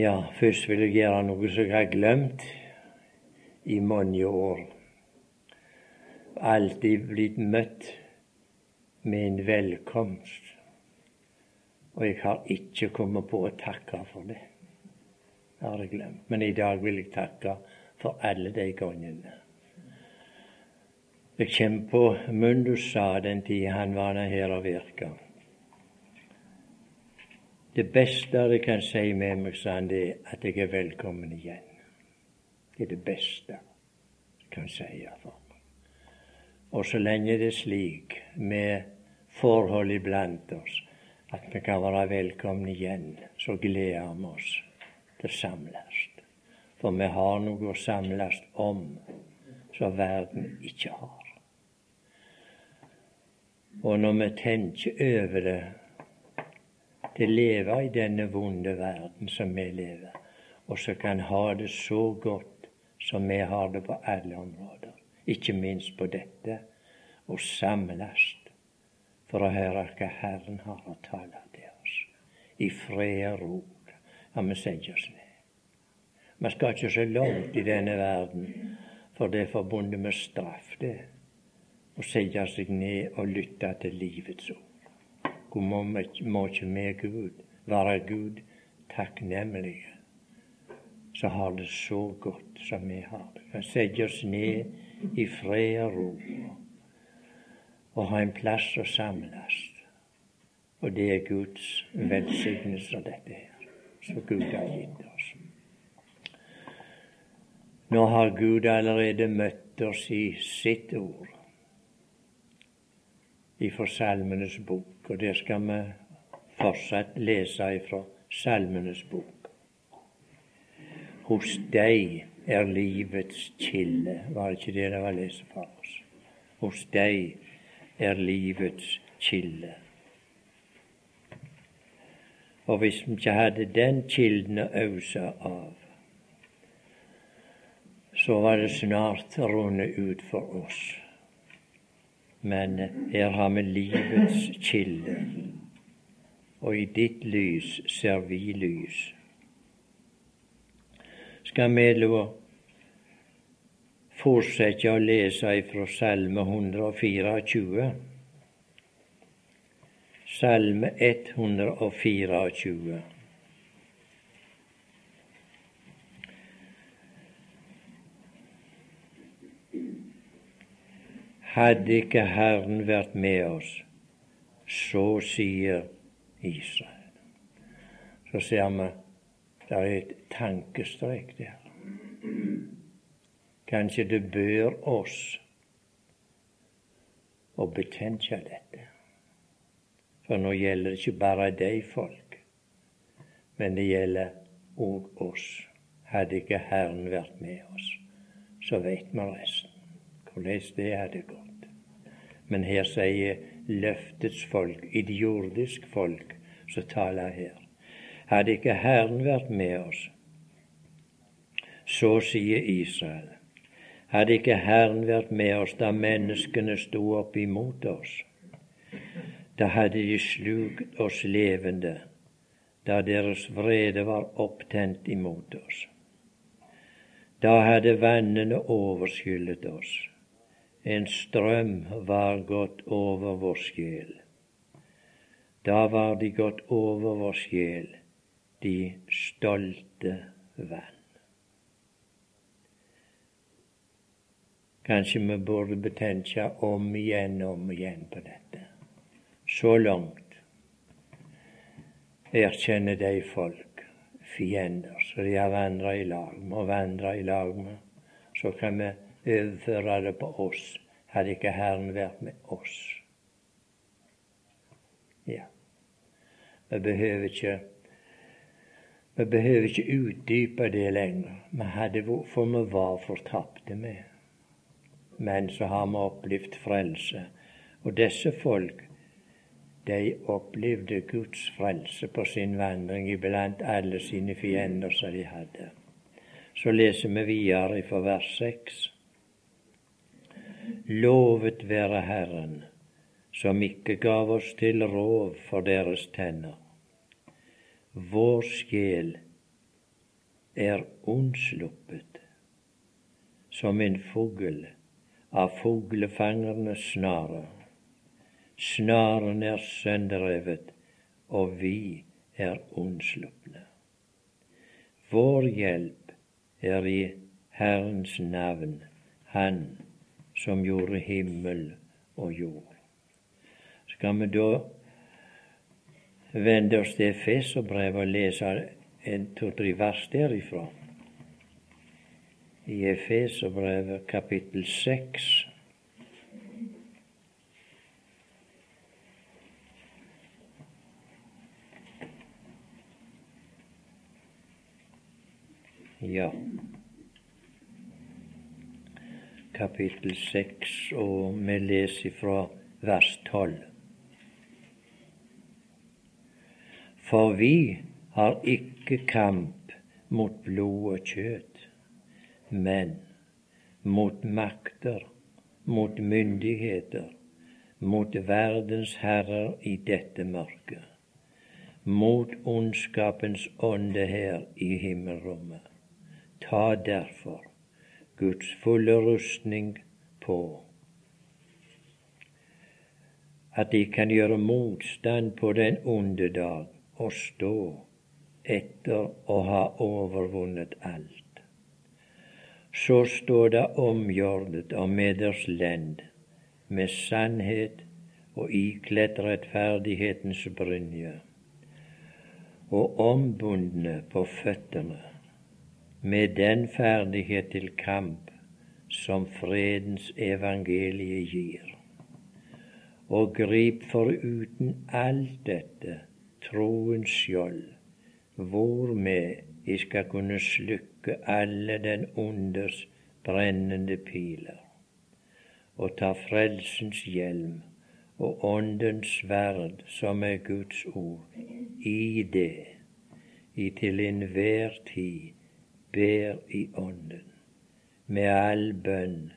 Ja, først vil jeg gjøre noe som jeg har glemt i mange år. Alltid blitt møtt med en velkomst. Og jeg har ikke kommet på å takke for det. Det har jeg glemt. Men i dag vil jeg takke for alle de gangene. Jeg kommer på Mundus sa den tida han var her og virka. Det beste det kan si med meg, sa han, det er at jeg er velkommen igjen. Det er det beste jeg kan si for meg. Og så lenge det er slik med forhold iblant oss at vi kan være velkomne igjen, så gleder vi oss til å samles. For vi har noe å samles om som verden ikke har. Og når vi tenker over det til å leve i denne vonde verden som vi lever, og så kan ha det så godt som vi har det på alle områder, ikke minst på dette, og samles for å høre hva Herren har å tale til oss. I fred og ro. Ja, vi setter oss ned. Vi skal ikke så langt i denne verden, for det er forbundet med straff, det. Å sette seg ned og lytte til livets ord. Hvor må, ikke vi Gud være Gud takknemlige, så har det så godt som vi har det. Kan sette oss ned i fred og ro og ha en plass å samles. Og det er Guds velsignelse, dette her, som Gud har gitt oss. Nå har Gud allerede møtt oss i sitt ord ifra Salmenes bok, og der skal vi fortsatt lese ifra Salmenes bok. Hos deg er livets kilde. Var det ikke det det var lest for oss? Hos deg er livets kilde. Og hvis vi ikke hadde den kilden å ause av, så var det snart rundet ut for oss men her har vi livets kilde, og i ditt lys ser vi lys. Skal vi da fortsette å lese ifra Salme 124? Salme 124. Hadde ikke Herren vært med oss, så sier Israel. Så ser vi det er et tankestrek der. Kanskje det bør oss å betenke dette. For nå gjelder det ikke bare de folk, men det gjelder òg oss. Hadde ikke Herren vært med oss, så veit vi resten hvordan det hadde gått. Men her sier løftets folk, idiotisk folk, som taler her. Hadde ikke Herren vært med oss, så sier Israel. Hadde ikke Herren vært med oss da menneskene sto opp imot oss, da hadde de slukt oss levende, da deres vrede var opptent imot oss. Da hadde vannene overskyllet oss. En strøm var gått over vår sjel. Da var de gått over vår sjel, de stolte vann. Kanskje vi burde betenke om igjen og om igjen på dette. Så langt erkjenner de folk fiender så de har vandra i lag med og vandra i lag med. Så kan vi overføre det på oss, hadde ikke Herren vært med oss. Ja, vi behøver ikke vi behøver ikke utdype det lenger, vi hadde, for vi var fortapte med. Men så har vi opplevd frelse. Og disse folk, de opplevde Guds frelse på sin vandring iblant alle sine fiender som de hadde. Så leser vi videre fra vers seks. Lovet være Herren, som ikke gav oss til rov for deres tenner. Vår sjel er unnsluppet som en fugl av fuglefangernes snare. Snaren er sønderrevet, og vi er unnslupne. Vår hjelp er i Herrens navn, Han som gjorde himmel og jord. Skal vi da vende oss til Efeserbrevet og lese en to-tre vers derifra? I Efeserbrevet kapittel seks Ja. Kapittel seks, og vi leser fra vers tolv. For vi har ikke kamp mot blod og kjøtt, men mot makter, mot myndigheter, mot verdens herrer i dette mørket, mot ondskapens ånde her i himmelrommet. Ta derfor Guds fulle rustning på, at de kan gjøre motstand på den onde dag og stå etter å ha overvunnet alt. Så står det omgjordet og meders lend med sannhet og ikledt rettferdighetens brynje, og ombundne på føttene med den ferdighet til kamp som fredens evangelie gir. Og grip foruten alt dette troens skjold, hvormed I skal kunne slukke alle den onders brennende piler, og ta frelsens hjelm og åndens sverd, som er Guds ord, i det, i til enhver tid ber i Ånden, med all bønn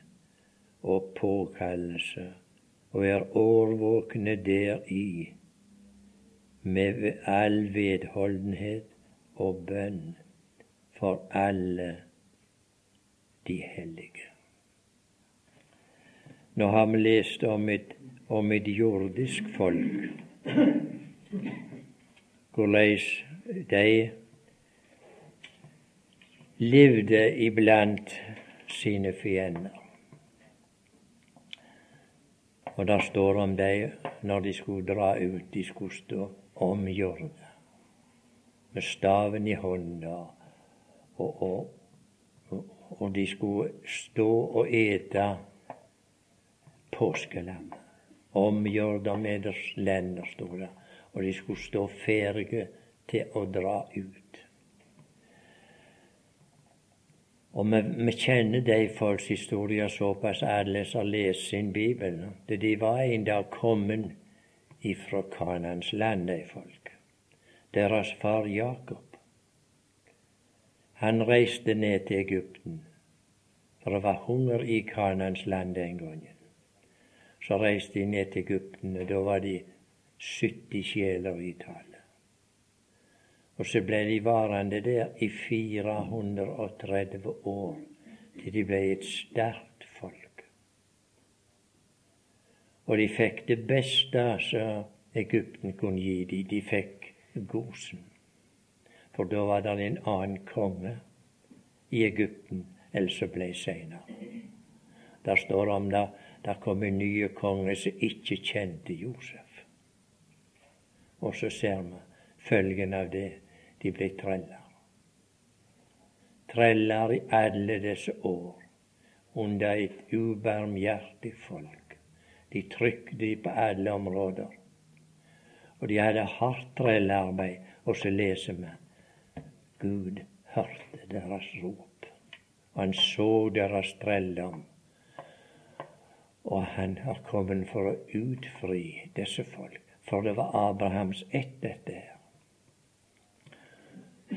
og påkallelse, og er årvåkne deri, med all vedholdenhet og bønn for alle de hellige. Nå har vi lest om et, om et jordisk folk, hvordan de levde iblant sine fiender. Og der står om dem når de skulle dra ut, de skulle stå omgjorde med staven i hånda, og, og, og, de skulle stå og ete påskelam. Omgjorde med deres lender, sto det. Og de skulle stå ferdige til å dra ut. Og vi, vi kjenner de folks historier såpass alle som lest sin bibel. Det de var en dag kommet ifra Kanans land, de folk. Deres far Jakob. Han reiste ned til Egypten, for det var hunger i Kanans land den gangen. Så reiste de ned til Egypten, og da var de 70 sjeler i tall. Og så ble de varende der i 430 år, til de ble et sterkt folk. Og de fikk det beste som Egypten kunne gi dem. De fikk Gosen. For da var det en annen konge i Egypten enn som ble seinere. Der står om det der kom en ny konge som ikke kjente Josef. Og så ser vi følgen av det de ble treller. Treller i alle disse år under et ubarmhjertig folk. De trykte på alle områder. Og de hadde hardt trellearbeid. Og så leser vi Gud hørte deres rop. Han så deres trelldom. Og han har kommet for å utfri disse folk. For det var Abrahams ett, dette her.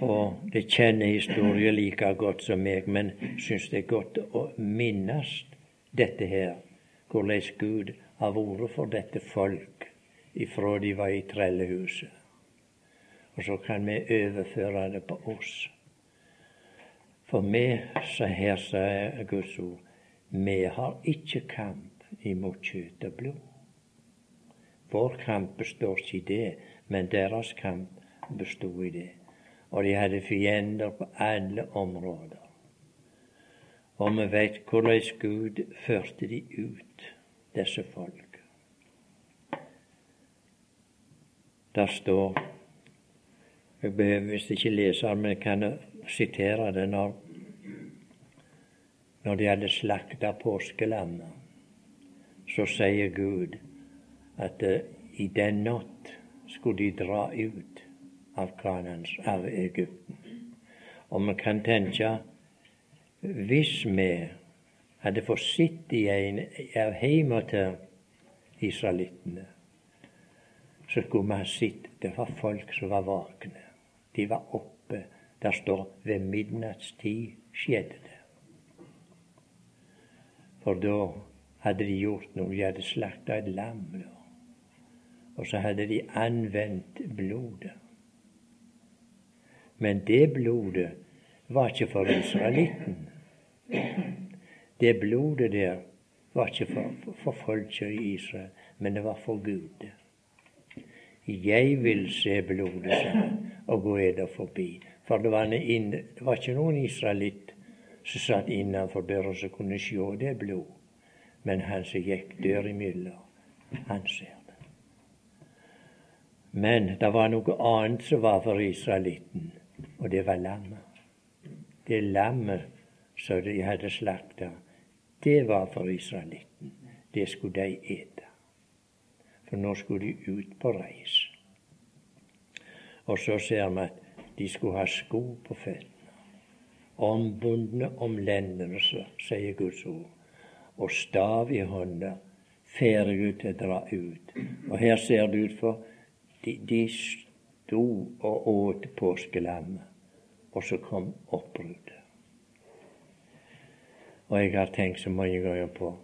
Og det kjenner historien like godt som meg, men syns det er godt å minnes dette her, hvordan Gud har vært for dette folk ifra de var i trellehuset. Og så kan vi overføre det på oss. For vi, så her sier Guds ord, vi har ikke kamp imot kjøtt og blod. Vår kamp består ikke i det, men deres kamp bestod i det. Og de hadde fiender på alle områder. Og vi veit hvordan Gud førte de ut, disse folk. Der står Jeg behøver visst ikke lese men jeg kan sitere det når, når de hadde slakta påskelammet. Så sier Gud at uh, i den natt skulle de dra ut av Kanans, av Egypten. Og vi kan tenke hvis vi hadde fått en av heima til israelittene, så skulle vi ha sett det var folk som var våkne. De var oppe. Der står 'ved midnattstid skjedde det'. For da hadde de gjort noe. De hadde slakta et lam. Og så hadde de anvendt blodet. Men det blodet var ikke for israelitten. Det blodet der var ikke for, for, for folket i Israel, men det var for Gud. Jeg vil se blodet, sa og gå eder forbi. For det var, inn, det var ikke noen israelitt som satt innenfor døra som kunne se det blod. Men han som gikk dør imellom, han ser det. Men det var noe annet som var for israelitten, og det var lammet. Det lammet som de hadde slakta, det var for israelitten. Det skulle de ete. For nå skulle de ut på reis. Og så ser vi at de skulle ha sko på føttene, ombundne om lendene, sier Guds ord, og stav i hånda, ferdig til å dra ut. Og her ser det ut for de, de sto og åt påskelammet, og så kom oppbruddet. Og jeg har tenkt så mange ganger på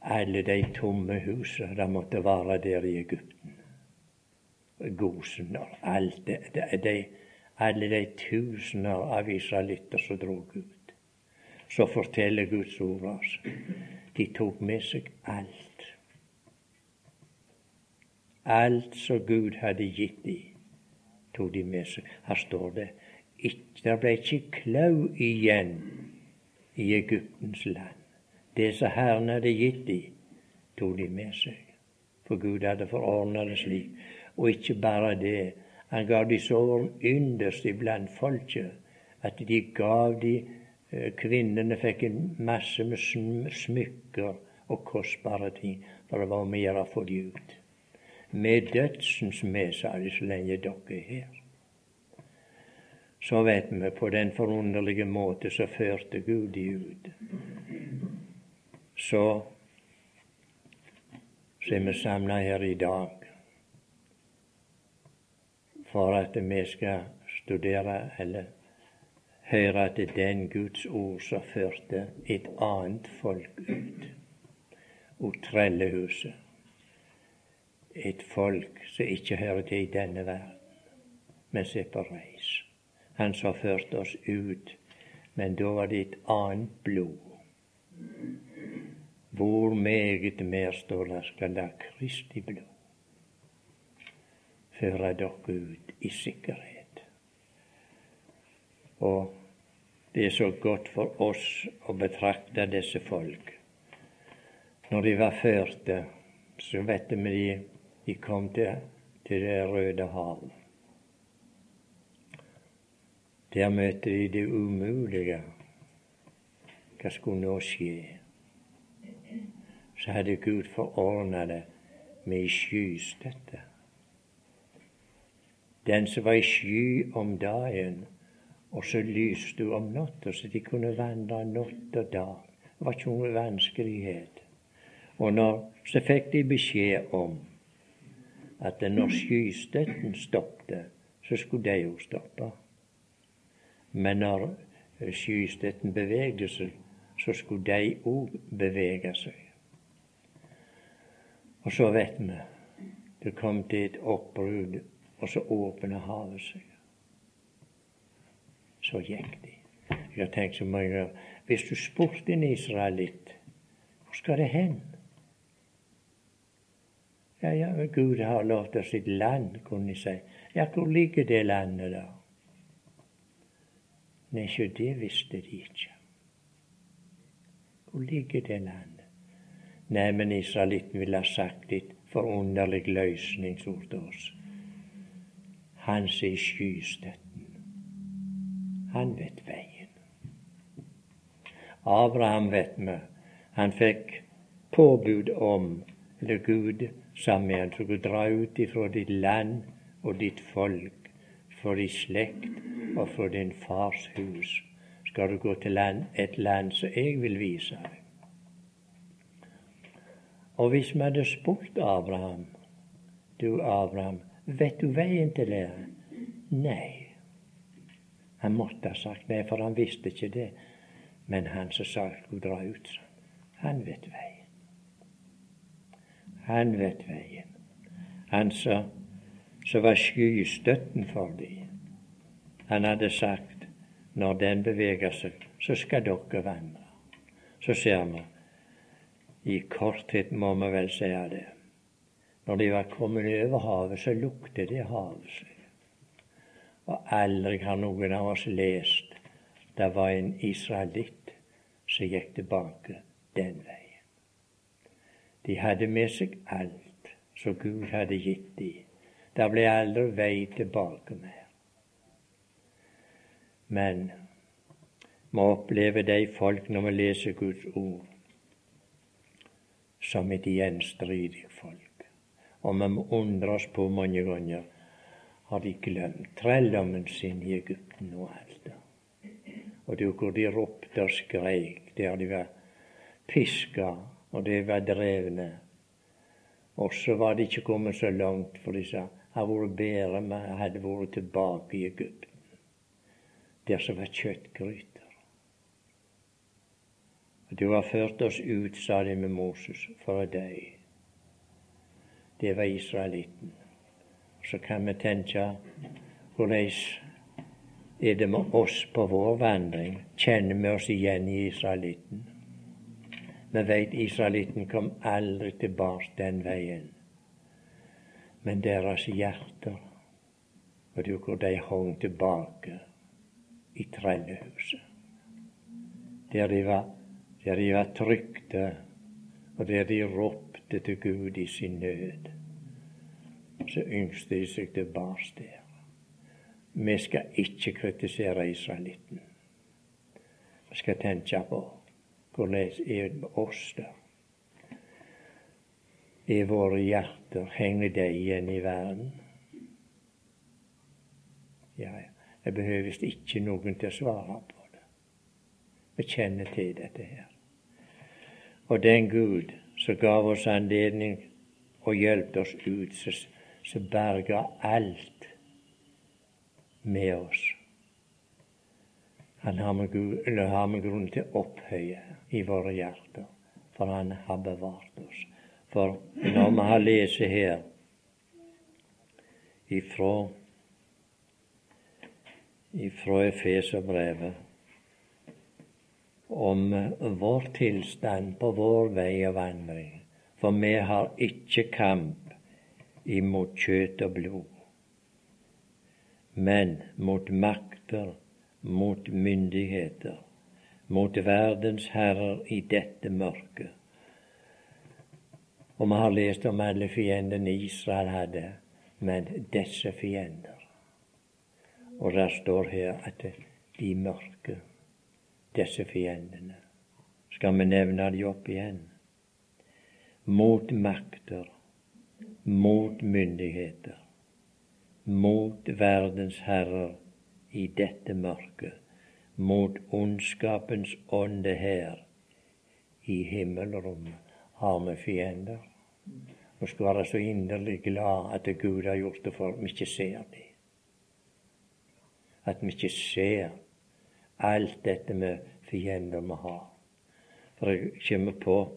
alle de tomme husene det måtte være der i Egypten. Gosen og alt det, det, de, alle de tusener av israelitter som drog ut. Så forteller Guds ord oss de tok med seg alt. Alt som Gud hadde gitt dem, tok de med seg. Her står det det ble ikke klau igjen i Egyptens land. Det som Herren hadde gitt dem, tok de med seg. For Gud hadde forordna det slik. Og ikke bare det, han gav de så yndest iblant folket at de gav de eh, Kvinnene fikk en masse med smykker og kostbare ting, for det var mer å få de ut. Med dødsens med, sa så lenge dere er her. Så vet vi på den forunderlige måte så førte Gud de ut. Så, så er vi samla her i dag for at vi skal studere eller høre at den Guds ord som førte et annet folk ut. Og trellehuset. Et folk som ikke hører til i denne verden, men som er på reis. Han som førte oss ut, men da var det et annet blod. Hvor meget mer står det skal la Kristi blod føre dere ut i sikkerhet. Og det er så godt for oss å betrakte disse folk. Når de var førte, så vet vi de, de kom til, til Det røde hav. Der møtte de det umulige. Hva skulle nå skje? Så hadde Gud forordna det med ei skystøtte. Den som var i sky om dagen, og så lyste hun om natta, så de kunne vandre natt og dag. Det var ikke noen vanskelighet. Og når, så fikk de beskjed om at når skystøtten stoppet, så skulle de jo stoppe. Men når skystøtten bevegde seg, så skulle de òg bevege seg. Og så vet vi det kom til et oppbrudd og så åpna havet seg. Så gikk de. Jeg har tenkt så mange Hvis du spurte en israelitt hvor skal det hen? Ja, ja, Gud har lovt oss et land, kunne jeg si. Ja, hvor ligger det landet, da? Nei, ikke det visste de ikke. Hvor ligger det landet? Nei, men israelitten ville ha sagt et forunderlig løsningsord til oss. Han ser skystøtten. Han vet veien. Abraham vet vi, han fikk påbud om, eller Gud sa med han skulle dra ut ifra ditt land og ditt folk, for din slekt og for din fars hus. Skal du gå til land, et land som jeg vil vise deg. Og hvis vi hadde spurt Abraham Du, Abraham, vet du veien til det? Nei. Han måtte ha sagt nei, for han visste ikke det. Men han som sa skulle dra ut, han vet veien. Han vet veien. Han som var skystøtten for dem. Han hadde sagt når den beveger seg, så skal dere vandre. Så ser vi i korthet må vi vel si det. Når de var kommet over havet, så lukter det havet seg. Og aldri har noen av oss lest det var en israelitt som gikk tilbake den veien. De hadde med seg alt som Gud hadde gitt dem. Det ble aldri vei tilbake mer. Men vi opplever de folk når vi leser Guds ord, som et gjenstridig folk. Og vi må undre oss på mange ganger har de glemt trelldommen sin i Egypten og alt det. Og du hvor de ropte og skreik der de var piska og de var drevne. Og så var de ikke kommet så langt, for de sa hadde vært bedre om jeg hadde vært tilbake i Egypten, der som var kjøttgryter. Du har ført oss ut, sa de med Moses, for deg. Det var israelitten. Så kan vi tenke hvordan er det med oss på vår vandring? Kjenner vi oss igjen i israelitten? Vi veit israelitten kom aldri tilbake den veien. Men deres hjerter, og du hvor de hang tilbake i trellehuset, der de var der de var trygte, og der de ropte til Gud i sin nød. Så yngste de seg tilbake der. Vi skal ikke kritisere israelitten. Vi skal tenke på hvordan er det oss der. Er våre hjerter henger de igjen i verden? Ja, jeg behøves ikke noen til å svare på det. Vi kjenner til dette her. Og den Gud som gav oss anledning og hjelpte oss ut, som berga alt med oss. Han har med grunn til å opphøye i våre hjerter, for han har bevart oss. For når vi har lest her ifra, ifra Efeserbrevet om vår tilstand på vår vei og vandring. For vi har ikke kamp imot kjøtt og blod, men mot makter, mot myndigheter, mot verdens herrer i dette mørket. Og vi har lest om alle fiendene Israel hadde, men disse fiender. Og det står her at de mørke disse fiendene. Skal vi nevne de opp igjen? Mot makter, mot myndigheter, mot verdens herrer i dette mørket, mot ondskapens ånde her i himmelrommet har vi fiender. Vi skal være så inderlig glad at Gud har gjort det for vi ikke ser det. At vi ikke ser alt dette med fiender vi har. For jeg kommer på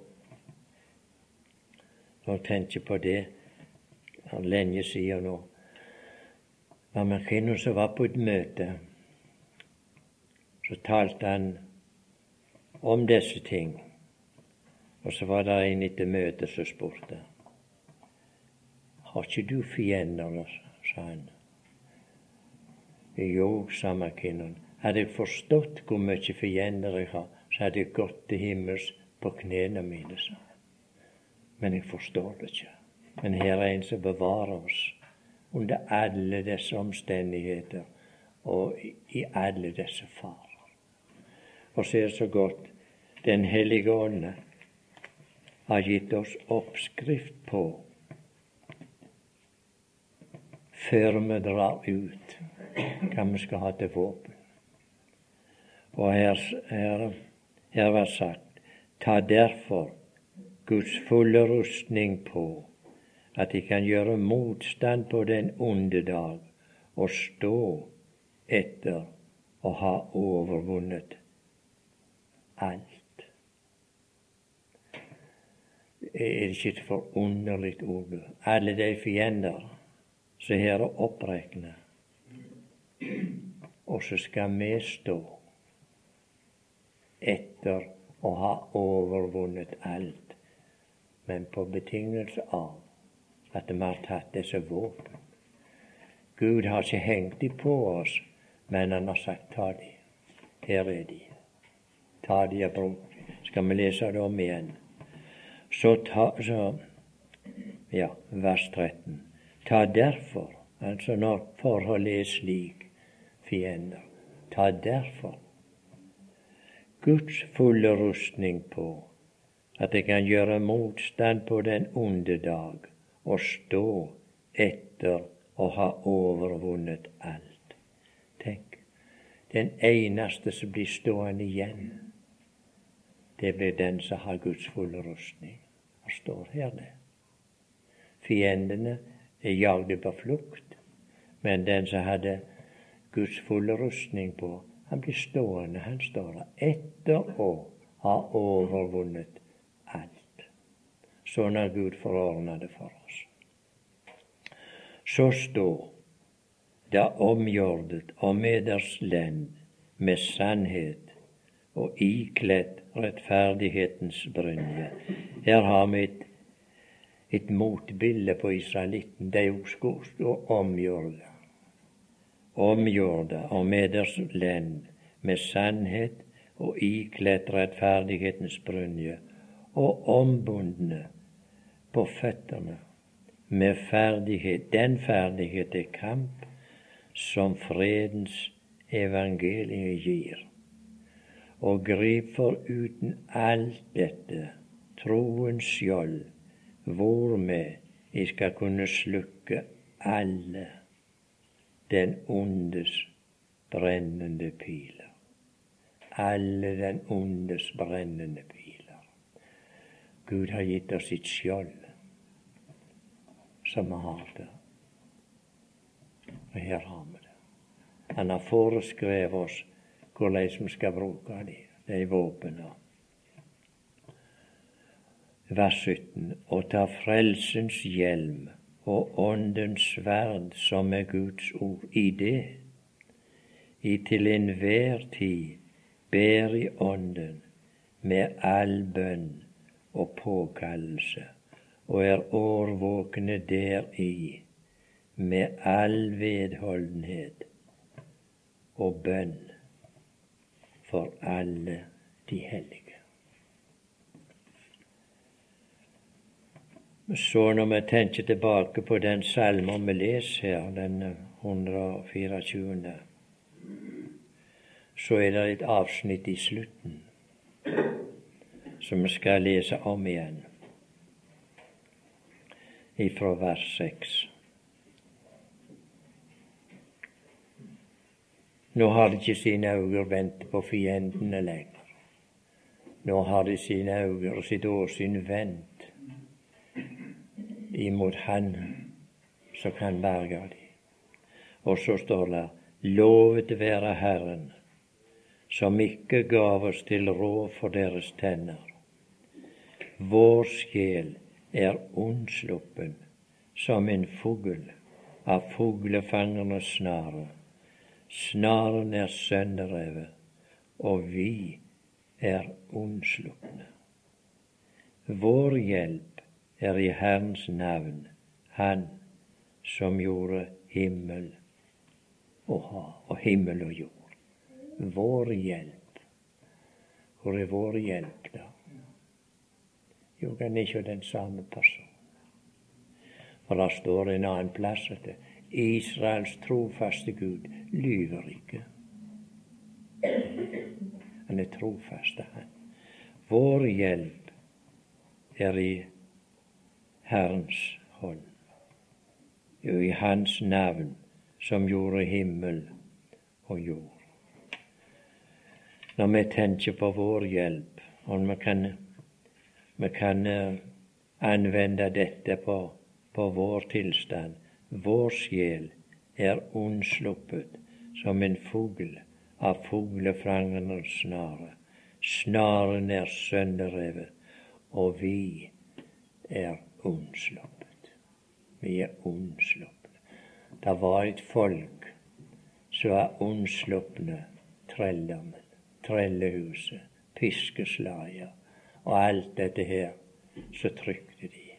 Når jeg tenker på det for lenge siden nå var med kvinner som var på et møte. Så talte han om disse ting. Og så var det en etter møtet som spurte. Har ikke du fiender? sa han. Jo, sa McKinnon. Hadde jeg forstått hvor mye fiender jeg har, så hadde jeg gått til himmels på knærne mine, sa Men jeg forstår det ikke. Men her er en som bevarer oss under alle disse omstendigheter og i alle disse farer. Og ser så godt Den hellige ånd har gitt oss oppskrift på før vi drar ut hva vi skal ha til våpen. Og her, her, her var sagt ta derfor Guds fulle rustning på, at de kan gjøre motstand på den onde dag og stå etter å ha overvunnet alt. Er det ikke et forunderlig ord? Alle de fiender som her er oppregna. Og så skal vi stå etter å ha overvunnet alt, men på betingelse av at vi har tatt disse våpen. Gud har ikke hengt de på oss, men han har sagt ta de. Her er de. Ta de og bruk Skal vi lese det om igjen? Så ta så, Ja, vers 13. Ta derfor, altså når forholdet er slik, fiender, ta derfor Guds fulle rustning på, at det kan gjøre motstand på den onde dag og stå etter å ha overvunnet alt. Tenk, den eneste som blir stående igjen, det blir den som har Guds fulle rustning. Og står her det. Fiendene er jagde på flukt, men den som hadde Guds fulle rustning på, han blir stående, han står der, etter å ha overvunnet alt. Sånn har Gud forordna det for oss. Så står det omgjordet og meders lend med sannhet og ikledd rettferdighetens brynje. Her har vi et, et motbilde på israelitten. De skulle stå omgjorde Omgjorde og meders lend med sannhet og ikledd rettferdighetens brynje, og ombundne på føttene med ferdighet, den ferdighet til kamp som fredens evangelium gir. Og grep for uten alt dette troens skjold, hvormed jeg skal kunne slukke alle den ondes brennende piler. Alle den ondes brennende piler. Gud har gitt oss sitt skjold, som vi har det. Og her har vi det. Han har foreskrevet oss hvordan vi skal bruke de, de våpnene. Vers 17. Og ta frelsens hjelm og Åndens sverd, som er Guds ord, i det, i til enhver tid ber i Ånden med all bønn og påkallelse, og er årvåkne deri med all vedholdenhet og bønn for alle de hellige. Så når vi tenker tilbake på den salmen vi leser her, den 124., så er det et avsnitt i slutten som vi skal lese om igjen, ifra vers 6. Nå har de ikke sine øyne vendt på fiendene lenger. Nå har de sine øyne og sitt åsyn vendt imot Han som kan berge dem. Og så står det Lovet være Herren, som ikke gav oss til råd for deres tenner. Vår sjel er unnsluppen som en fugl av fuglefangernes snare. Snaren er sønderrevet, og vi er unnslupne. Vår hjelp er i Herrens navn, Han som gjorde himmel og hav, og himmel og jord. Vår hjelp. Hvor er vår hjelp, da? Jo, den er ikke den samme personen. For det står en annen plass at Israels trofaste Gud lyver ikke. Han er trofast, han. Vår hjelp er i Herrens hånd. Jo, i Hans navn, som gjorde himmel og jord. Når vi tenker på vår hjelp, og vi kan, vi kan uh, anvende dette på, på vår tilstand Vår sjel er unnsluppet som en fugl av fuglefrangerens snare. Snaren er sønderrevet, og vi er unnsluppet. Vi er unnsluppet. Det var et folk som var unnslupne trelldommen, trellehuset, piskeslaget og alt dette her. Så trykte de.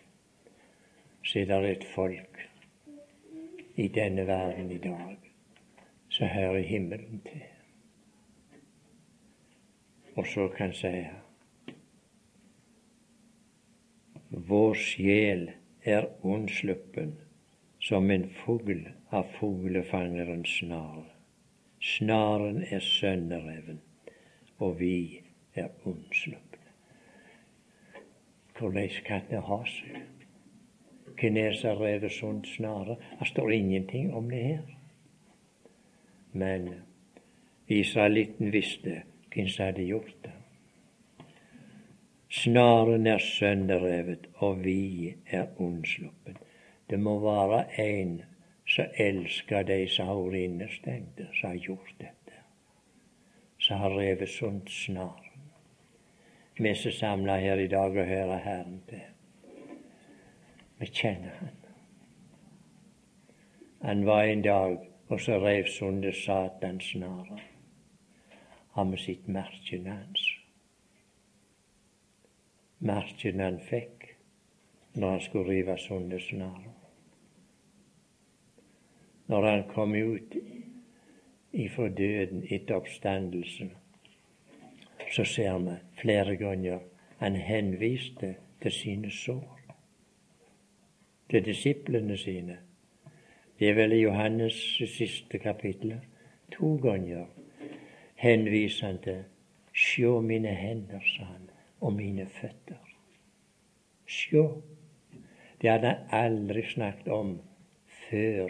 Så er det et folk i denne verden i dag så hører himmelen til og så kan si Vår sjel er unnsluppen som en fugl av fuglefangerens snar. Snaren er sønnereven og vi er unnsluppne. Hvordan kan det ha seg? Er har snare? Det står ingenting om det her. Men israelitten visste hvem som hadde gjort det. Snaren er sønderrevet, og vi er unnsluppen. Det må være en som elsker de som har vært innestengte, som har gjort dette. Som har revet sunt snaren. Vi som samler her i dag og hører Herren til. Vi kjenner Han. Han var en dag og så rev sunde Satans snare har vi sett merkene hans. Merkene han fikk når han skulle rive sundet snara. Når han kom ut ifra døden etter oppstandelsen, så ser vi flere ganger han henviste til sine sår. Til disiplene sine. Det er vel i Johannes' siste kapittel. To ganger henviser han til Sjå mine hender, sa han, og mine føtter. Sjå. Det hadde han aldri snakket om før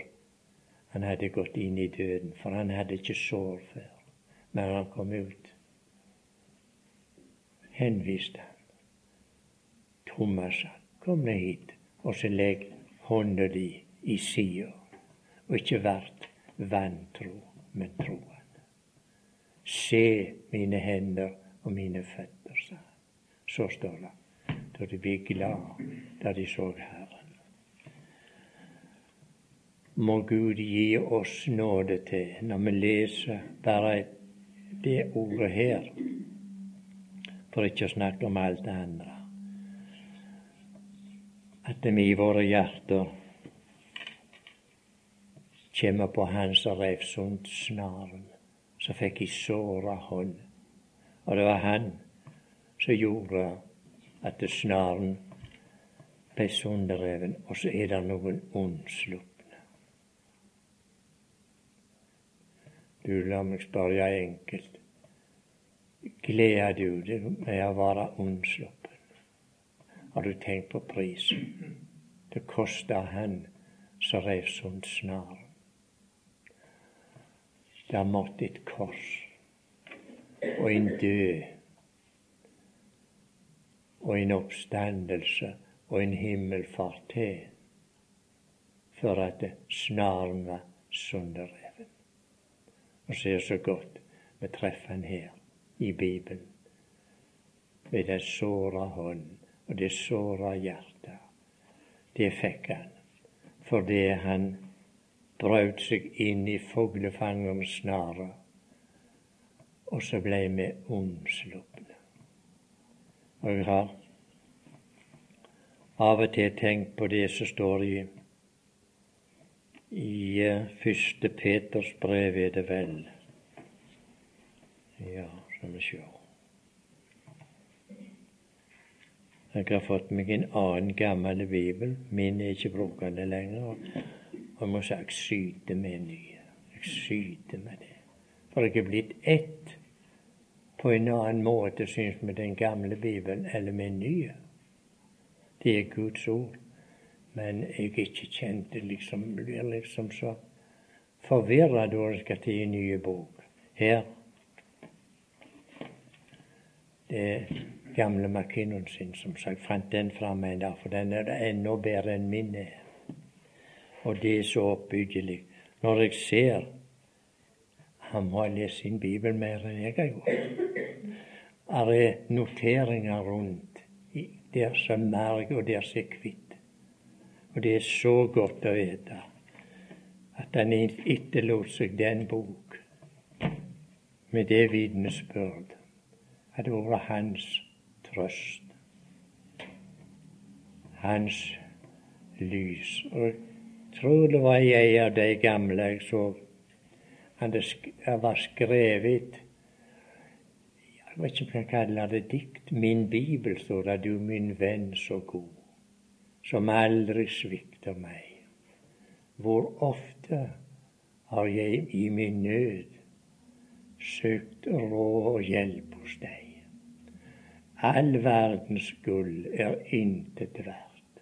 han hadde gått inn i døden, for han hadde ikke sår før. Men han kom ut, henviste han. Thomas sa, kom ned hit, og så legg hånda di i sida, og ikke vert vantro, men troen. Se mine hender og mine føtter, sa han. Så står det. Da de ble glad da de så Herren. Må Gud gi oss nåde til, når vi leser bare det ordet her, for ikke å snakke om alt det andre, at vi i våre hjerter kommer på Han som rev sunt snaren som fikk i såra hånd. Og det var han som gjorde at snaren ble sunderreven, og så er det noen ondslupne. Du, la meg spørre enkelt. Gleder du deg med å være unnsluppen? Har du tenkt på prisen? Det kosta han som rev sånn snar. Det har måttet et kors og en død og en oppstandelse og en himmelfart til for at snaren var sunderreven. Og så er det så godt vi treffer han her i Bibelen. Ved den såra hånd og det såra hjertet. Det fikk han fordi han brøt seg inn i fuglefangerens snare og så blei vi omslupne. Og jeg har av og til tenkt på det som står i i eh, første Peters brev, er det vel. Ja, skal vi sjå. Jeg har fått meg en annen gammel bibel. Min er ikke brukende lenger. Og jeg må sagt syte med en ny. Jeg skyter med det. For jeg er blitt ett på en annen måte, syns vi, den gamle Bibelen eller med en ny. Det er Guds ord. Men jeg er ikke kjent det liksom, blir liksom så forvirra da jeg skal til en ny bok. Her Det gamle McKinnon sin, som sagt, fant den fram en dag, for den er enda bedre enn min er. Og det er så oppbyggelig. Når jeg ser han må ha lest sin bibel mer enn jeg har gjort. Det er noteringer rundt der som merg og der som er kvitt. Og det er så godt å vite at han etterlot seg den bok med det vitnesbyrd at det var hans trøst, hans lys. Og jeg tror det var ei av de gamle jeg så Han var skrevet Jeg vet ikke om jeg kaller det dikt. Min bibel, står det, du min venn så god, som aldri svikter meg. Hvor ofte har jeg i min nød søkt råd og hjelp hos deg. All verdens gull er intet verdt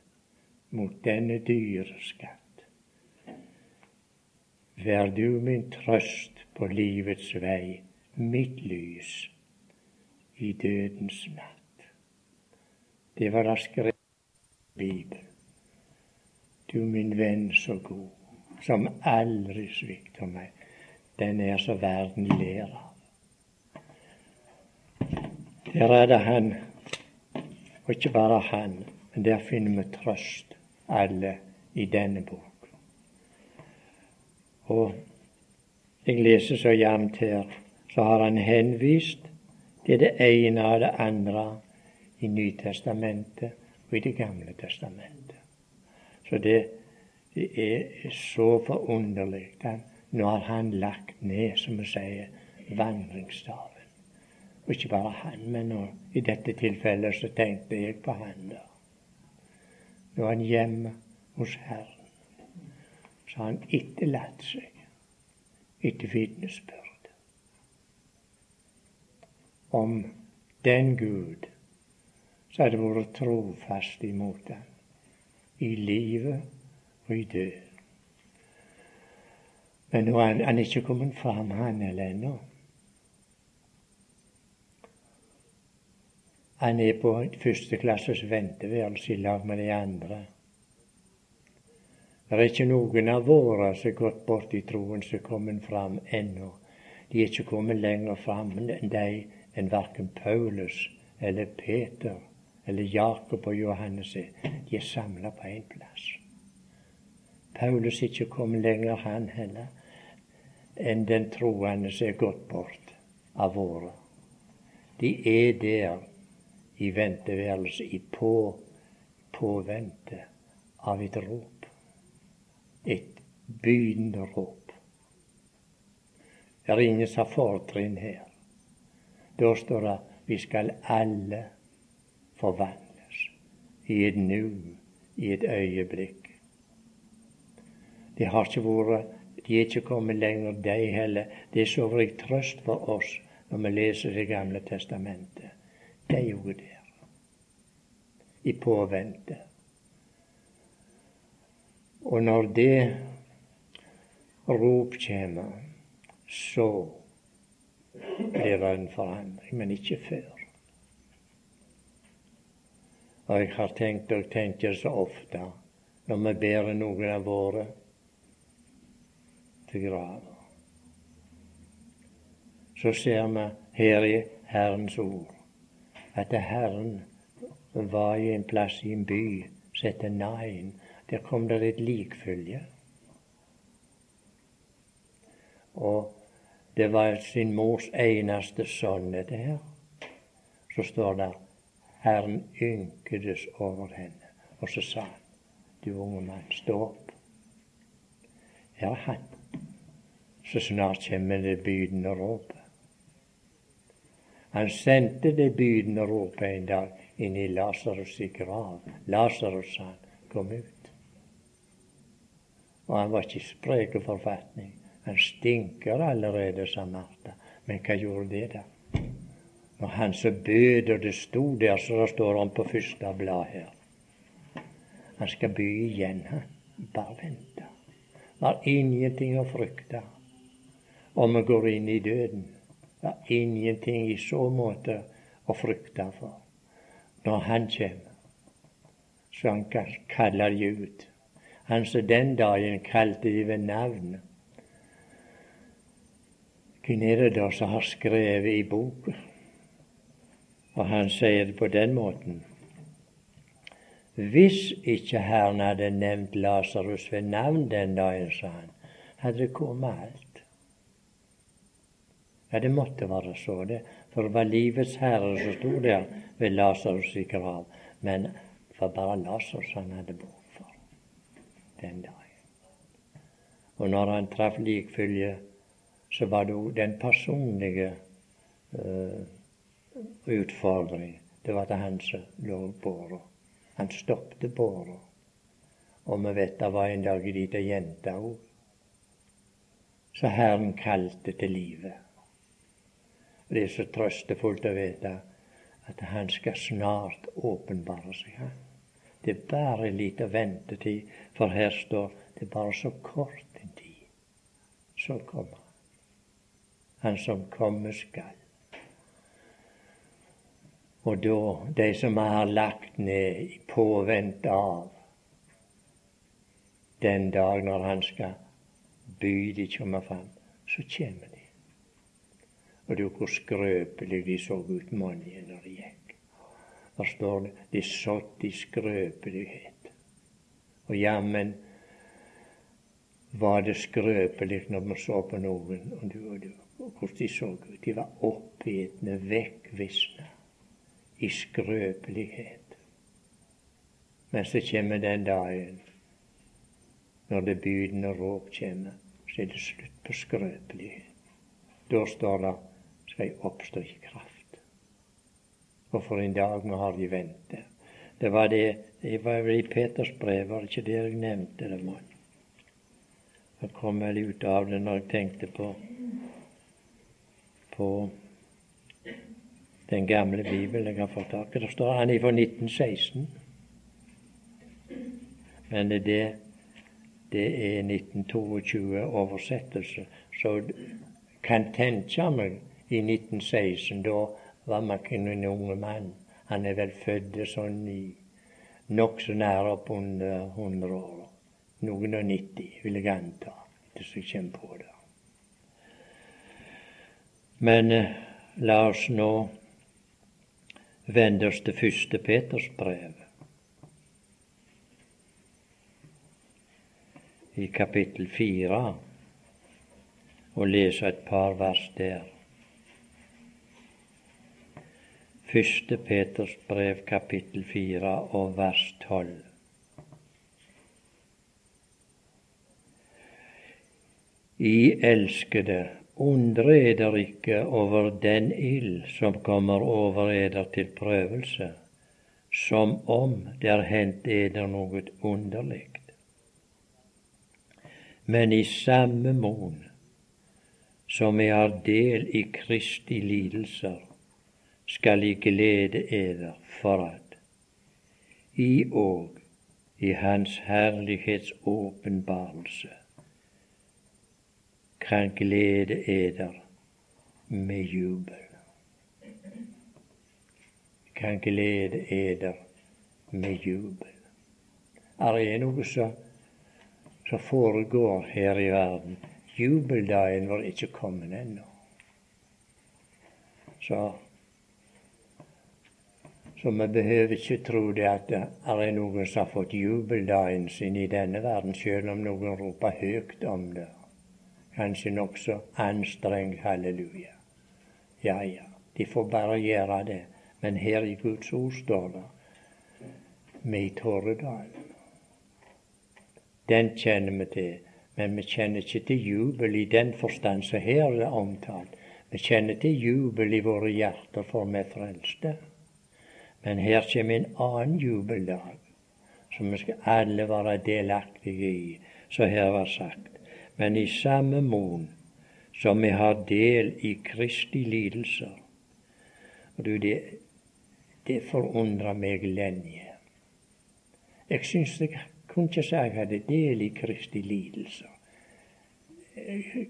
mot denne dyre skatt. Vær du min trøst på livets vei, mitt lys i dødens natt. Det var da skrevet i Bibelen. Du min venn så god, som aldri svikter meg. Den er så verden ler. Der er det Han, og ikke bare Han, men der finner vi trøst, alle, i denne bok. Og jeg leser så jevnt her, så har han henvist til det ene og det andre i Nytestamentet og i Det gamle testamentet. Så det, det er så forunderlig. Nå har han lagt ned, som vi sier, vandringsstaven. Og ikke bare han, men i dette tilfellet så tenkte jeg på han da. Nå er han hjemme hos Herren så har han etterlatt seg etter vitnesbyrd om den Gud som hadde vært trofast imot ham i livet og i død. Men nå er han, han er ikke kommet fram, han eller ennå. Han er på første førsteklasses venteværelse i lag med de andre. Det er ikke noen av våre som er gått bort i troen som er kommet fram ennå. De er ikke kommet lenger fram enn de enn verken Paulus eller Peter eller Jakob og Johannes er. De er samla på én plass. Paulus er ikke kommet lenger, han heller, enn den troende som er gått bort av våre. De er der i venteværelset, i på, påvente av et rop et bydende råp. Det er ingen som har fortrinn her. Da står det vi skal alle forvandles i et nu, i et øyeblikk. Det har ikke vært De er ikke kommet lenger, de heller. Det er så rik trøst for oss når vi leser Det gamle testamentet. De jo der, i påvente. Og når det rop kommer, så blir det en forandring, men ikke før. Og jeg har tenkt og tenker så ofte når vi bærer noen av våre til grava. Så ser vi her i Herrens ord at Herren var i en plass i en by som heter Nain, der kom det et likfølge. Og Det var sin mors eneste sønn, dette her. Så står det Herren ynkedes over henne. Og så sa han, du unge mann, stå opp. Her er han. Så snart kommer det bydende råpet. Han sendte det bydende ropet en dag inn i Lasarus' i grav. Lasarus, sa han, kom ut. Og han var ikke sprek og forfatning. Han stinker allerede, sa Martha. Men hva gjorde det, da? Når han så bød, og det sto der, så det står han på første blad her. Han skal by igjen, han. Bare vente. Har ingenting å frykte om vi går inn i døden. Det er ingenting i så måte å frykte for. Når han kommer, så han kaller de ut. Han som den dagen kalte de ved navn. Hvem er det da som har skrevet i boka? Og han sier det på den måten. Hvis ikke Herren hadde nevnt Lasarus ved navn den dagen, sa han, hadde det kommet alt. Ja, det måtte være så, det. For det var livets herre som sto der ved Lasarus' i grav. Men for bare Lasarus han hadde behov for den dagen. Og når han traff likfølge så var det òg den personlige uh, utfordring. Det var til han som lå båra. Han stoppet båra. Og vi vet det var en dag ei lita jente òg. Så Herren kalte til livet. Det er så trøstefullt å vite at han skal snart åpenbare seg. Han. Det er bare en liten ventetid, for her står det bare så kort en tid. Så kommer han han som komme skal. Og da, de som har lagt ned i påvente av den dag når han skal by de komme fram, så kommer. Og du, hvor skrøpelig de så ut, mange når de gikk. Der står det de satt i skrøpelighet. Og jammen var det skrøpelig når vi så på noen, og du og du hvordan de så ut. De var oppetne, vekkvisne, i skrøpelighet. Men så kommer den dagen når det bydende råp kommer, så er det slutt på skrøpelighet. Da står det skal jeg oppstå i kraft. Og for en dag vi har i vente. Det var det det var i Peters brev, var det ikke det jeg nevnte det? var? Jeg kom vel ut av det når jeg tenkte på på den gamle Bibelen jeg har fått tak i. Det står han fra 1916. Men det, det er 1922 oversettelse. Så kan tenke meg i 1916, da var Makken en unge mann. Han er vel født sånn i nokså nær oppunder 100 år. Noen og 90, vil jeg anta, som jeg kommer på det. Men eh, la oss nå vende oss til første Peters brev. I kapittel fire, og lese et par vers der. Første Peters brev, kapittel fire og vers tolv. I elskede Undre eder ikke over den ild som kommer over eder til prøvelse, som om det er hendt eder noe underlig. Men i samme mon som jeg har del i Kristi lidelser, skal I glede eder for at I og i Hans herlighets åpenbarelse kan glede eder med jubel. Kan glede eder med jubel. Er det noe som, foregår her i verden? Jubeldagen var ikke kommet ennå. Så så vi behøver ikke tro det at det er noen som har fått jubeldagen sin i denne verden, selv om noen roper høyt om det Kanskje nokså anstrengt halleluja. Ja, ja, de får bare gjøre det. Men her i Guds ord står det vi i Torredalen. Den kjenner vi til, men vi kjenner ikke til jubel i den forstand som her er omtalt. Vi kjenner til jubel i våre hjerter, for vi er frelste. Men her kommer en annen jubeldag, som vi skal alle være delaktige i, som her var sagt. Men i samme mon som vi har del i Kristi lidelser. Og du, det, det forundrer meg lenge. Jeg syns jeg kunne ikke si jeg hadde del i Kristi lidelser. Jeg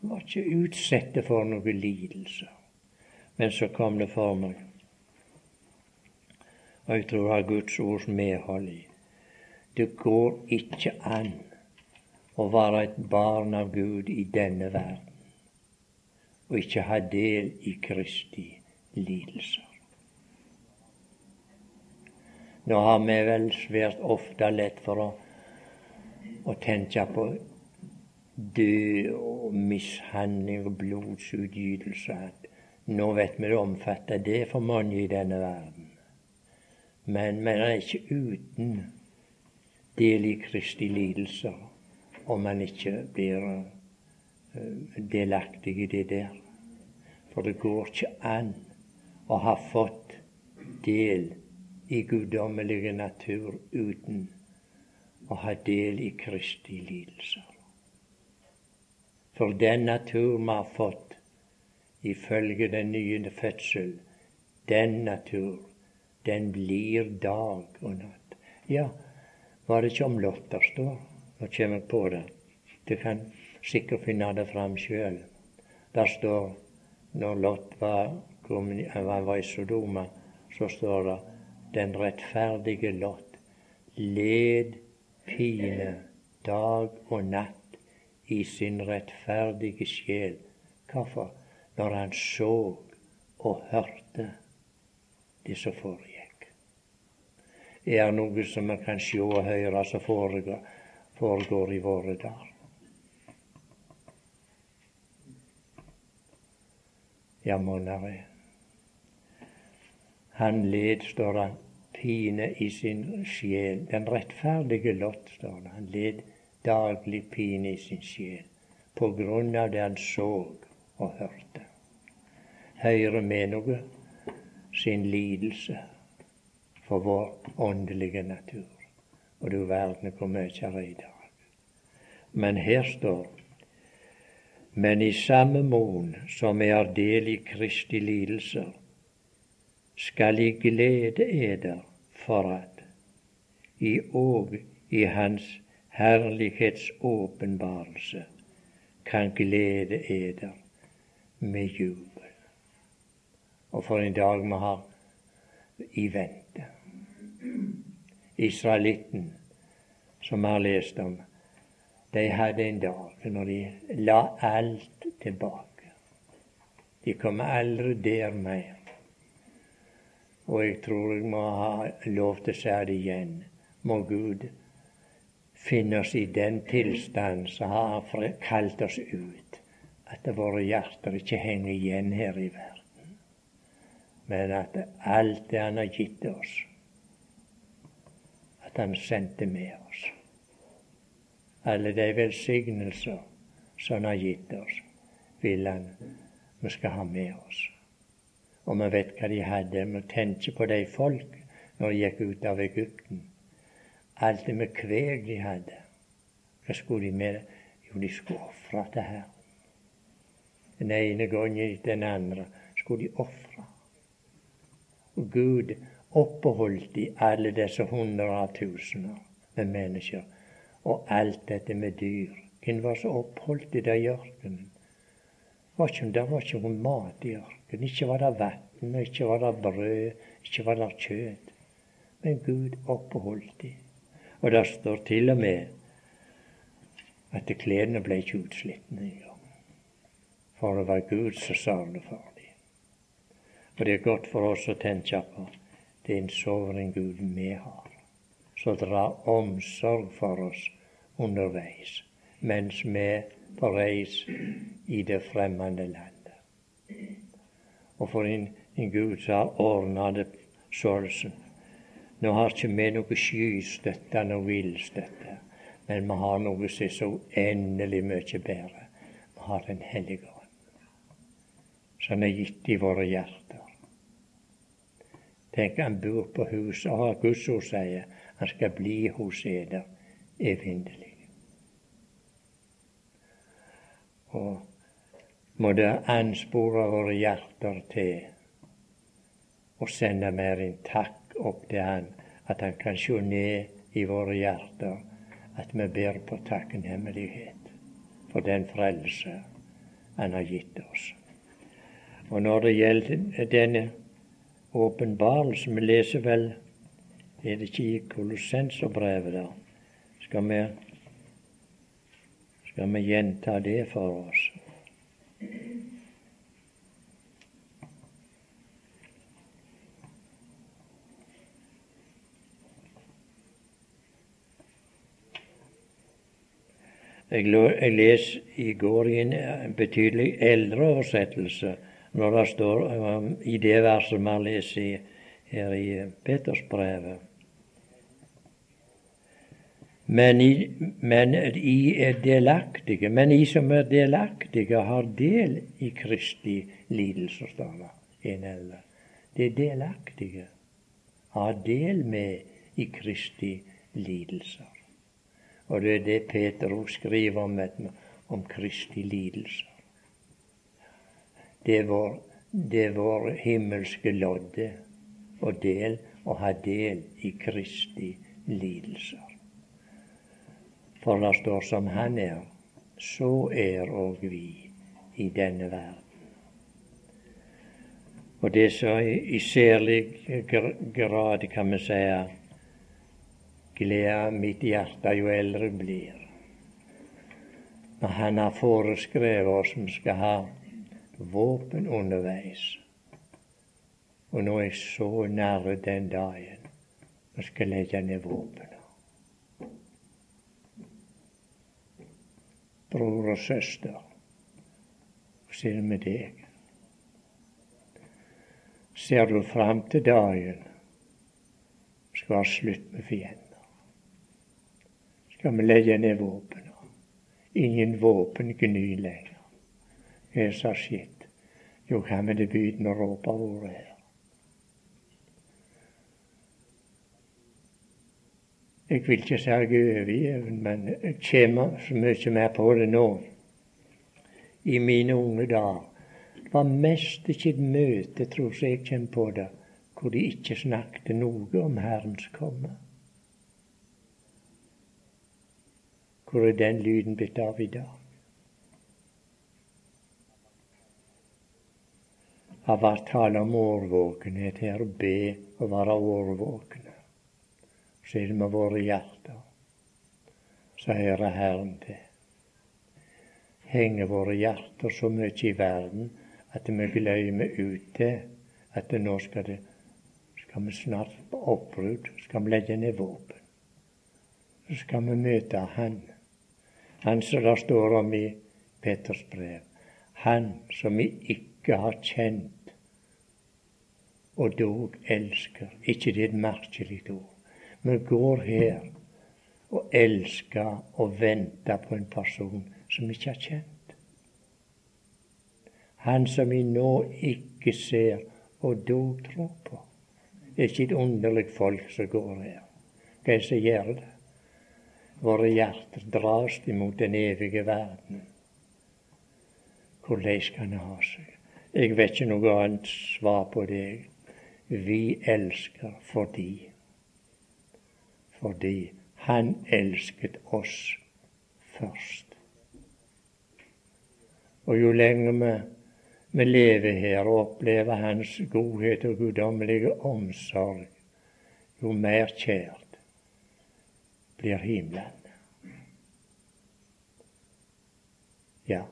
var ikke utsatt for noen lidelser. Men så kom det for meg, og jeg tror har Guds ords medhold i det går ikke an å være et barn av Gud i denne verden og ikke ha del i Kristi lidelser. Nå har vi vel svært ofte lett for å, å tenke på død og mishandling og blodsutgytelse. Nå vet vi det omfatter det for mange i denne verden. Men man er ikke uten del i Kristi lidelser om man ikke blir eh, delaktig i det der. For det går ikke an å ha fått del i guddommelige natur uten å ha del i Kristi lidelser. For den natur vi har fått ifølge den nye fødsel, den natur, den blir dag og natt. Ja, var det ikke om Lot der står? Nå kommer jeg på det. Du kan sikkert finne det fram sjøl. Der står når Lot var, var i Sodoma, så står det den rettferdige Lot led pine dag og natt i sin rettferdige sjel. Hvorfor? Når han så og hørte det som foregikk. Er noe som vi kan se og høre som foregår, foregår i våre dager? Ja, monner er. Han led, står det, pine i sin sjel. Den rettferdige Lot, står det. Han led daglig pine i sin sjel på grunn av det han så og hørte. Høyre med noe sin lidelse for vår åndelige natur. Og du verden hvor mye er i dag. Men her står men i samme mon som har del i Kristi lidelser, skal I glede eder for at I òg i Hans herlighets åpenbarelse kan glede eder med jubel. Og for en dag vi har i vente. Israelitten, som vi har lest om, de hadde en dag når de la alt tilbake. De kom aldri der mer. Og jeg tror jeg må ha lov til å si det igjen. Må Gud finne oss i den tilstand som har kalt oss ut. At våre hjerter ikke henger igjen her i verden. Men at alt det Han har gitt oss, at Han sendte med oss. Alle de velsignelser som Han har gitt oss, vil Han vi skal ha med oss og vi vet hva de hadde. Vi tenker på de folk når de gikk ut av Egypten. Alt det med kveg de hadde. Hva skulle de med det? Jo, de skulle ofre til Herren. Den ene gangen etter den andre skulle de ofre. Og Gud oppholdt i alle disse hundre av tusener med mennesker. Og alt dette med dyr. Hvem var så oppholdt i det i ørkenen? Det var ikke noe mat i ørkenen. Ikke var det vann, ikke var det brød, ikke var det kjøtt. Men Gud oppholdt dem. Og det står til og med at klærne ble ikke utslitne engang. For det var Gud som sørget for dem. Og det er godt for oss å tenke på det er en soveren Gud vi har, som drar omsorg for oss underveis mens vi på reis i det fremmede landet. Og for en, en Gud som har ordna det sånn. Nå har ikke vi noe skystøtte, noe villstøtte, men vi har noe som er så uendelig mye bedre. Vi har Den hellige ånd, som er gitt i våre hjerter. Tenk, han bor på huset og har Guds ord sier han skal bli hos eder evinnelig. Og må det anspore våre hjerter til å sende mer en takk opp til Han, at Han kan se ned i våre hjerter, at vi ber på takknemlighet for den frelse Han har gitt oss. Og når det gjelder denne åpenbarelsen Vi leser vel Er det ikke i Kolossenserbrevet, da? Skal vi, skal vi gjenta det for oss? Jeg, leser i går i en betydelig eldre oversettelse når det står i det verset har lest her i Petersbrevet. Men I, men I er delaktige. Men I som er delaktige, har del i Kristi lidelse, står det. En eller. Det er delaktige. Har del med i Kristi lidelser. Og det er det Peter skriver om, om Kristi lidelser. Det vår, det vår himmelske lodde og del å ha del i Kristi lidelser. For det står som Han er, så er òg vi i denne verden. Og det så i særlig grad, kan vi si, gleder mitt hjerte jo eldre blir. Når Han har foreskrevet oss vi skal ha våpen underveis. Og nå er jeg så nære den dagen vi skal legge ned våpenet. Bror og søster, hvordan er det med deg? Ser du fram til dagen skal ha slutt med fiender? skal vi legge ned våpnene. Ingen våpen gny lenger. Som har skjedd? Jo, det begynner å råpe ordet her? Jeg vil ikke si jeg er overgiven, men jeg kommer så mye mer på det nå. I mine unge dager det var mest ikke et møte, tror jeg jeg kommer på det, hvor de ikke snakket noe om Herrens komme. Hvor er den lyden blitt av i dag? Har vært tale om årvåkenhet her, å be og være årvåkne. Så er det med våre hjerter. Så hører Herren til. Henger våre hjerter så mye i verden at vi glemmer ute at nå skal, det, skal vi snart på oppbrudd, skal vi legge ned våpen. Så skal vi møte Han han som det står om i Petters brev. Han som vi ikke har kjent, og dog elsker. Ikke det er et merkelig ord. Vi går her og elsker og venter på en person som ikke har kjent. Han som vi nå ikke ser og dog tror på. Det er ikke et underlig folk som går her. Hva er det som gjør det? Våre hjerter dras imot den evige verden. Hvordan kan en ha seg? Jeg vet ikke noe annet svar på det. Vi elsker fordi fordi Han elsket oss først. Og jo lenger vi, vi lever her og opplever Hans godhet og guddommelige omsorg, jo mer kjært blir himmelen. Ja.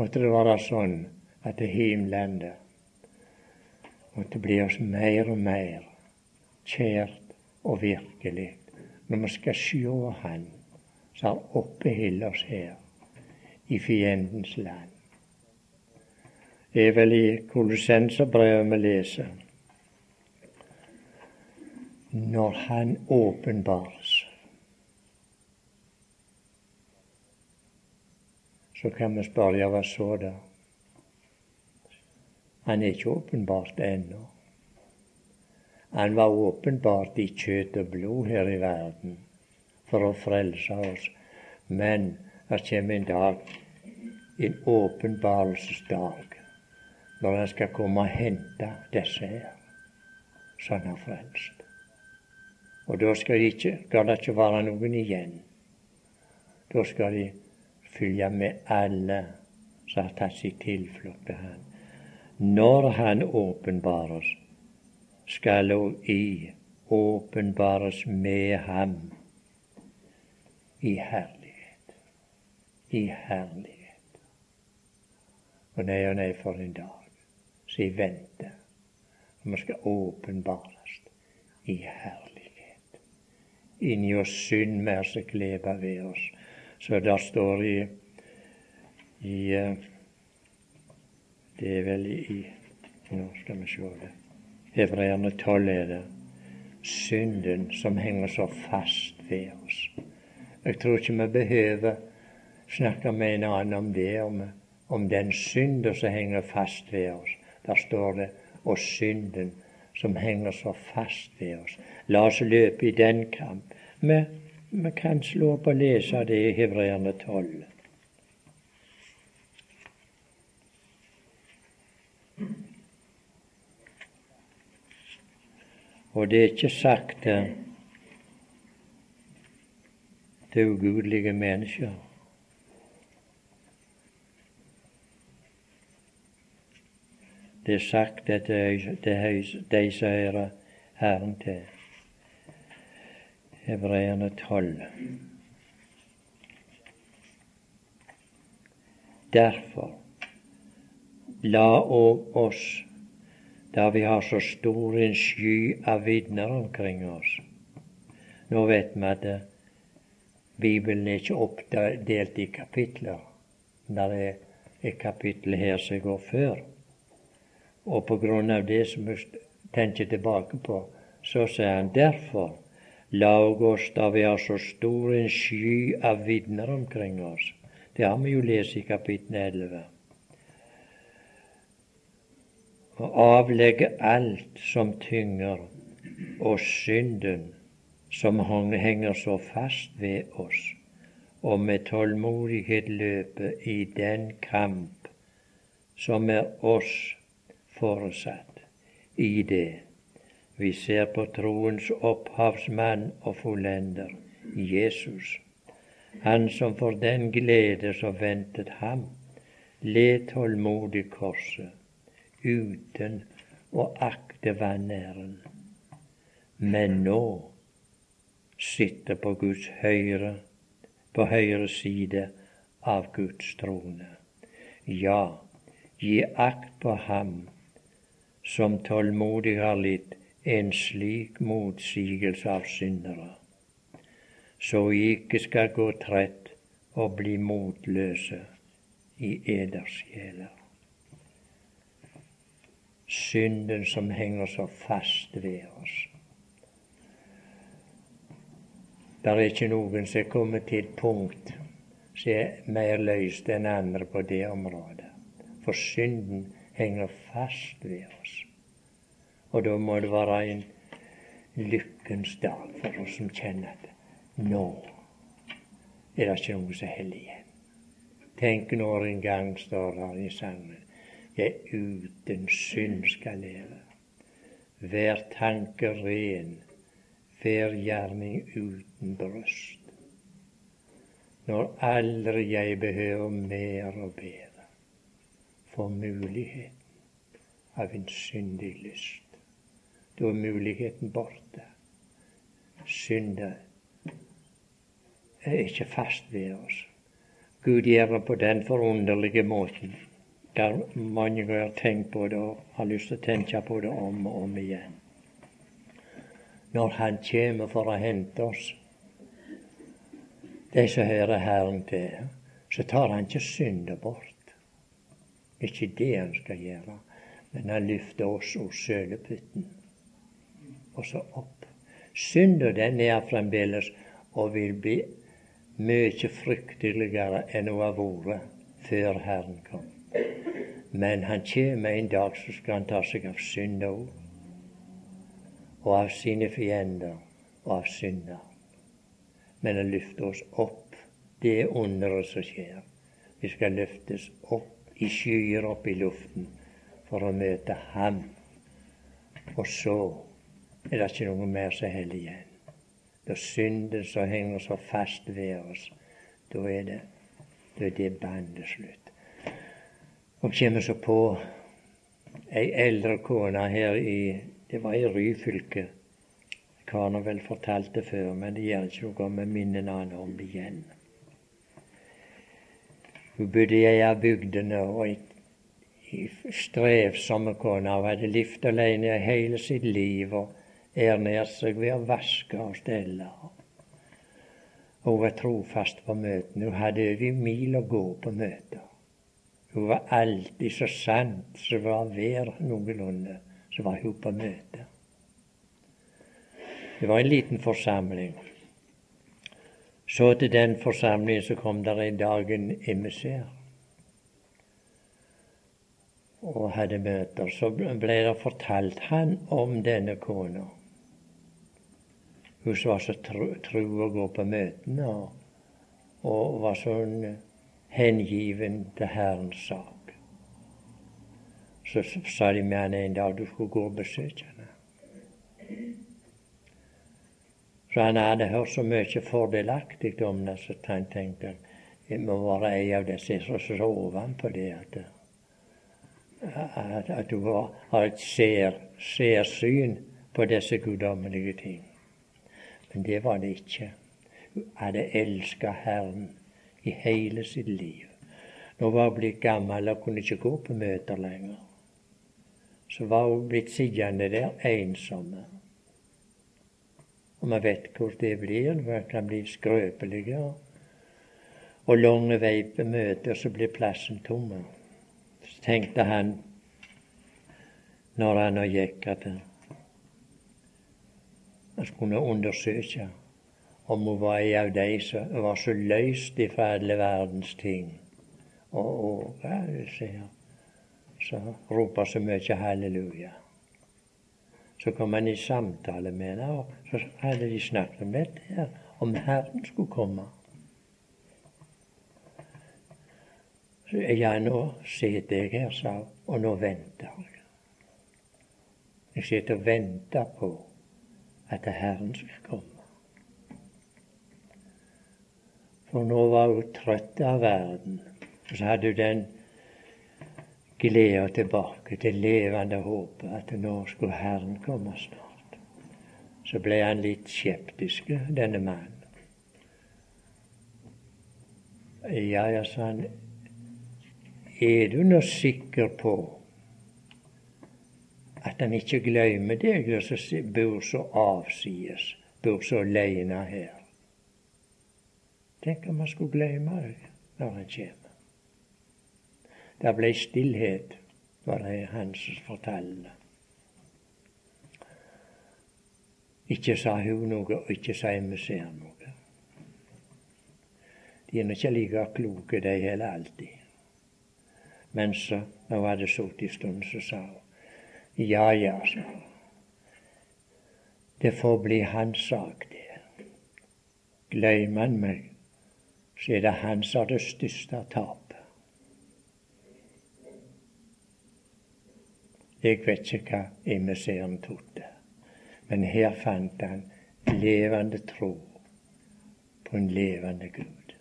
Måtte det være sånn at det himmelen måtte bli oss mer og mer kjært og virkelig når vi skal sjå Han som har oppholdt oss her i fiendens land. Det er vel i Kolossenserbrevet vi leser når Han åpenbares. Så kan vi spørre hva så da? Han er ikke åpenbart ennå. Han var åpenbart i kjøtt og blod her i verden for å frelse oss. Men det kommer en dag, en åpenbarelsesdag, når han skal komme og hente disse her som han har frelst. Og da skal, de ikke, skal det ikke være noen igjen. Da skal de følge med alle som har tatt sin tilflukt til Han. Når Han åpenbares, skal òg i åpenbares med ham i herlighet. I herlighet. Og nei og nei for en dag som jeg venter. Vi skal åpenbares i herlighet. Inni oss synd mer som kleber ved oss. Så der står i, i eh, Det er vel i Nå skal vi se det. Hebreerne 12 er det. Synden som henger så fast ved oss. Jeg tror ikke vi behøver snakke med en annen om det, om, om den synden som henger fast ved oss. Der står det 'og synden som henger så fast ved oss'. La oss løpe i den kamp. Vi, vi kan slå opp og lese det i Hebreerne 12. Og det er ikke sagt til ugudelige mennesker. Det er sagt til de som hører Herren til. Hebreerne 12. Derfor la òg oss da vi har så stor en sky av vitner omkring oss. Nå vet vi at eh, Bibelen er ikke oppdelt i kapitler. Det er et kapittel her som går før. Og på grunn av det som vi tenker tilbake på, så sier han derfor La oss da vi har så stor en sky av vitner omkring oss. Det har vi jo lest i kapittel 11 og avlegge alt som tynger, og synden som henger så fast ved oss, og med tålmodighet løpe i den kamp som er oss foresatt. I det vi ser på troens opphavsmann og fullender, Jesus, han som for den glede som ventet ham, led tålmodig korset uten å akte vanæren, men nå sitter på Guds høyre, på høyre side av Guds trone. Ja, gi akt på ham som tålmodig har litt en slik motsigelse av syndere, så vi ikke skal gå trett og bli motløse i eders sjeler synden som henger så fast ved oss. Det er ikke noen som er kommet til et punkt som er mer løst enn andre på det området. For synden henger fast ved oss. Og da må det være en lykkens dag for oss som kjenner at nå er det ikke noe som heller igjen. Tenk når en gang står der i sangen jeg uten synd skal leve. Hver tanke ren, hver gjerning uten bryst. Når aldri jeg behøver mer og bedre, får muligheten av en syndig lyst. Da er muligheten borte. Synda er ikke fast ved oss. Gud gjør det på den forunderlige måten der mange har tenkt på det og har lyst til å tenke på det om og om igjen. Når Han kommer for å hente oss, de som hører Herren til, så tar han ikke synda bort. Ikke det han skal gjøre, men han løfter oss og sølepytten og så opp. Synden den er fremdeles og vil bli mye frykteligere enn hun har vært før Herren kom. Men han kommer en dag så skal han ta seg av synda òg. Og av sine fiender og av synder men han løfter oss opp. Det er underet som skjer. Vi skal løftes opp i skyer opp i luften for å møte Ham. Og så er det ikke noe mer som holder igjen. Da synden som henger så fast ved oss, da er det, da det bandet slutt. Og kommer så på ei eldre kone her i Det var i Ryfylke har nå vel fortalt det før, men det gjør ikke noe om jeg minner han om det igjen. Hun bodde i ei av bygdene og ei strevsomme kone. Hun hadde levd alene hele sitt liv og ernært seg ved å vaske og stelle. Hun var trofast på møtene. Hun hadde over mil å gå på møter. Hun var alltid så sant som var vær noenlunde, så var hun på møte. Det var en liten forsamling. Så til den forsamlingen så kom der en dag en emissær og hadde møter. Så ble det fortalt han om denne kona. Hun var så tro, tro å gå på møtene og, og var sånn hengiven til Herrens sak. Så sa de med han en dag du skulle gå og besøke henne. Så han hadde hørt så mye fordelaktig om det, så han tenkte jeg må være ei av disse som så ovenpå det at, at, at du har et ser, sersyn på disse guddommelige ting. Men det var det ikke. Hun hadde elska Herren i hele sitt liv. Nå var hun blitt gammel og kunne ikke gå på møter lenger. Så var hun blitt sittende der ensomme. Og vi vet hvor det blir. Hun kan bli skrøpeligere. Og lange vei på møter, så blir plassen tom. Så tenkte han når han gikk, at han skulle undersøke om hun var en av de som var så løst ifra alle verdens ting. Og, og ja, ser, så roper så mye halleluja. Så kom han i samtale med henne, og så hadde de snakket om dette her, om Herren skulle komme. Så ja, nå sitter jeg her, sa hun, og nå venter jeg. Jeg sitter og venter på at Herren skal komme. For nå var hun trøtt av verden. Og så hadde hun den gleda tilbake til levende håpet at nå skulle Herren komme snart. Så ble han litt skeptisk, denne mannen. Ja, ja, sa han, er du nå sikker på at han ikke glemmer deg som bor så avsides, bor så aleine her? Tenk om han skulle glemme det når han kommer. Det blei stillhet, var det han som fortalte. Ikke sa hun noe, og ikke sa ser noe. De er nå ikke like kloke, de heller alltid. Men så, når hun hadde sittet en stund, så sa hun ja, ja, sa hun. Det får bli hans sak, det. Glemmer han meg, så er det han som har det største tapet. Jeg vet ikke hva emissæren trodde, men her fant han levende tro på en levende Gud.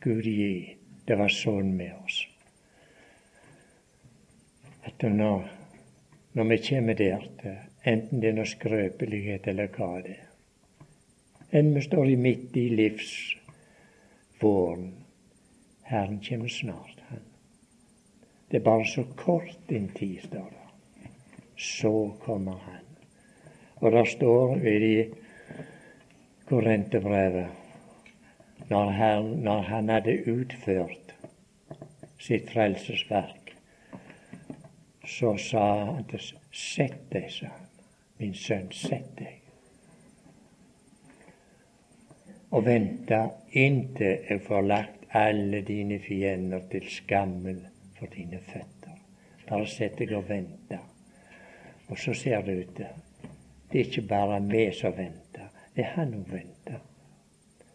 Gud gi, det var sånn med oss. At når, når vi kommer der til, enten det er noe skrøpelighet eller hva det er, enn vi står i midt i livsvåren, Herren kommer snart. han. Det er bare så kort en tid, står det. Så kommer Han. Og det står i Korinterbrevet når han, når han hadde utført sitt frelsesverk, så sa han til Sett deg, sa han. Min sønn, sett deg. Og vente inntil jeg får lagt alle dine fiender til skammel for dine føtter. Bare sett deg og vente. Og så ser det ut det er ikke bare vi som venter, det er han som venter.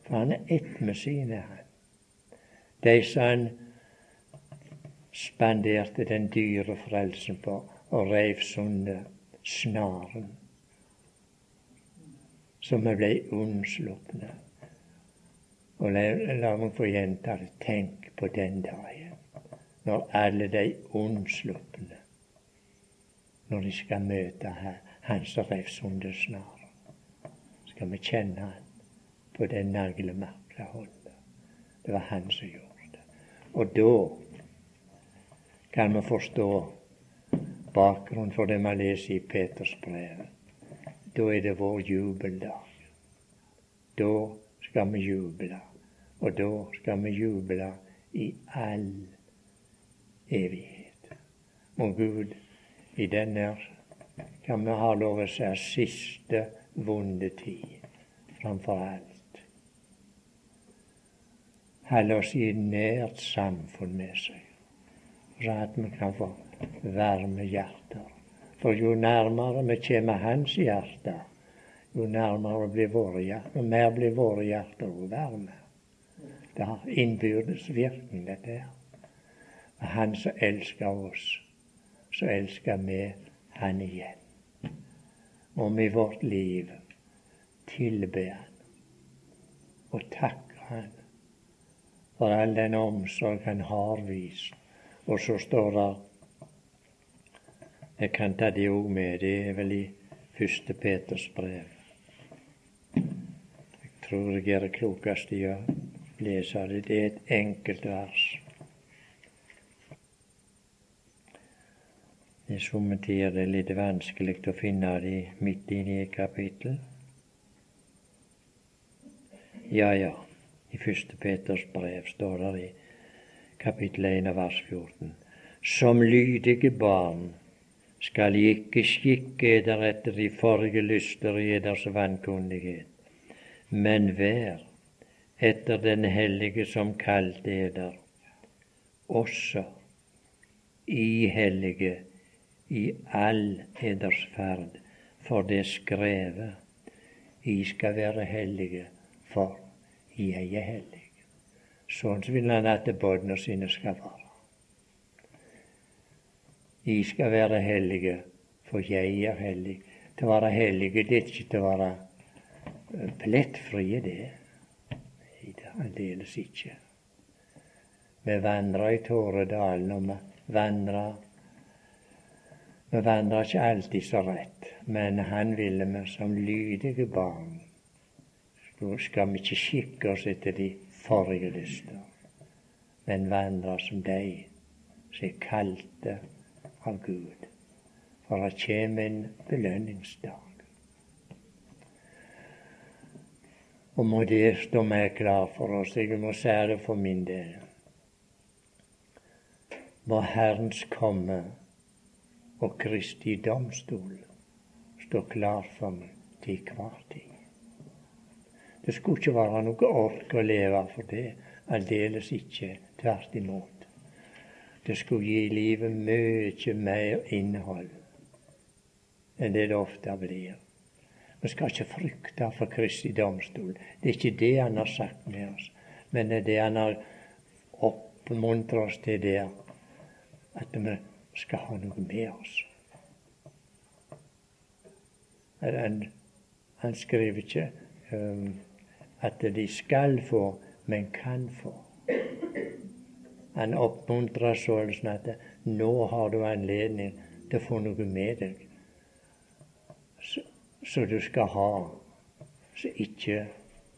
For han er ett med sine, han. De som han spanderte den dyre frelsen på og reiv sundet snaren, så vi blei unnslupne. Og la, la meg få gjenta det, tenk på den dagen, når alle de unnslupne, når de skal møte her, Han som reiv sundet snaren, skal vi kjenne Han på den naglemerka hånda. Det var han som gjorde det. Og da kan vi forstå bakgrunnen for det vi leser i Peters brev. Da er det vår jubeldag. Da skal vi juble. Og da skal vi juble i all evighet. Må Gud i denne kan vi ha lov å si siste vonde tid framfor alt holde oss i nært samfunn med seg, så at vi kan få varme hjerter. For jo nærmere vi kommer hans hjerte, jo nærmere blir våre hjerter, mer blir våre hjerter varme. Det har innbyrdes virkning, dette her. Men han som elsker oss, så elsker vi han igjen. Om i vårt liv tilbe han og takke han for all den omsorg han har vist. Og så står det Jeg kan ta det òg med, det er vel i første Peters brev. Jeg tror jeg gjør klokeste jeg å lese det. Det er et enkelt vers. I somme tider er litt vanskelig å finne det midt inne i et kapittel. Ja, ja. I første Peters brev står det i kapittel 1 av vers 14. Som lydige barn skal I ikke skikke eder etter de forrige lyster i eders vankundighet, men vær etter Den hellige som kalte eder, også i hellige i all eders ferd, for det skrevet, I skal være hellige, for jeg er hellig. Sånn vil han at båndene sine skal være. I skal være hellige, for jeg er hellig. Til å være hellige, det er ikke til å være plettfrie, det. Aldeles ikke. Vi vandrer i Tåredalen, og vi vandrer Vi vandrer ikke alltid så rett, men han ville vi som lydige barn skal vi ikke skikke oss etter de forrige lyster, men vandre som de som er kalte av Gud. For det kommer en belønningsdag. Og må det stå meg klar for oss. Jeg må det for min del. Må Herrens komme og Kristi domstol stå klar for meg til hver tid. Det skulle ikke være noe ork å leve for det. Aldeles ikke. Tvert imot. Det skulle gi livet mye mer innhold enn det det ofte blir. Vi skal ikke frykte for Kristi domstol. Det er ikke det han har sagt med oss, men det er det han har oppmuntret oss til der, at vi skal ha noe med oss. Han, han skriver ikke um, at de skal få, men kan få. Han oppmuntrer sånn at nå har du anledning til å få noe med deg som du skal ha, som ikke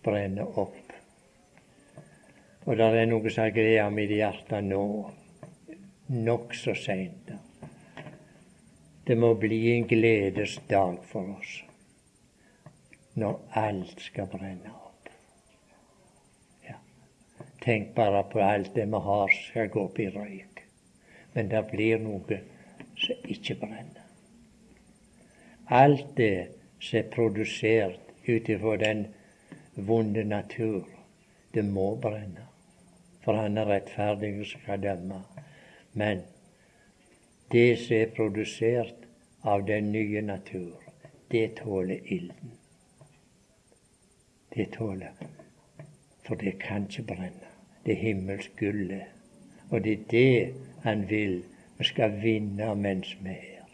brenner opp. Og det er noe som gleda mitt hjerte nå, nokså seint. Det må bli en gledesdag for oss når alt skal brenne opp. Ja. Tenk bare på alt det vi har skal gå opp i røyk. Men det blir noe som ikke brenner. Alt det som er produsert ut ifra den vonde natur, det må brenne. For han er rettferdig og skal dømme. Men det som er produsert av den nye natur, det tåler ilden. Det tåler For det kan ikke brenne. Det er himmelsk gullet. Og det er det han vil vi skal vinne mens vi er her.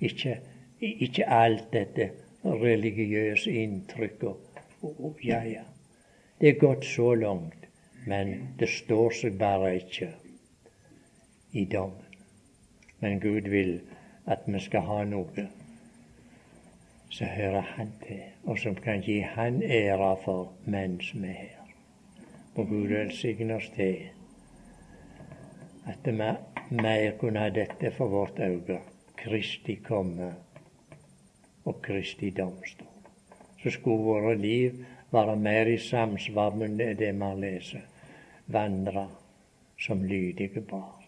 Ikke, ikke alt dette religiøse inntrykk og, ja, ja. Det er gått så langt, men det står seg bare ikke i dommen. Men Gud vil at vi skal ha noe som hører Han til, og som kan gi Han ære for mens vi er her. Og Gud velsigne oss til at vi mer kunne ha dette for vårt øye, Kristi komme og Kristi domstol. Så skulle våre liv være mer i samsvar med det vi lest, vandre som lydige barn.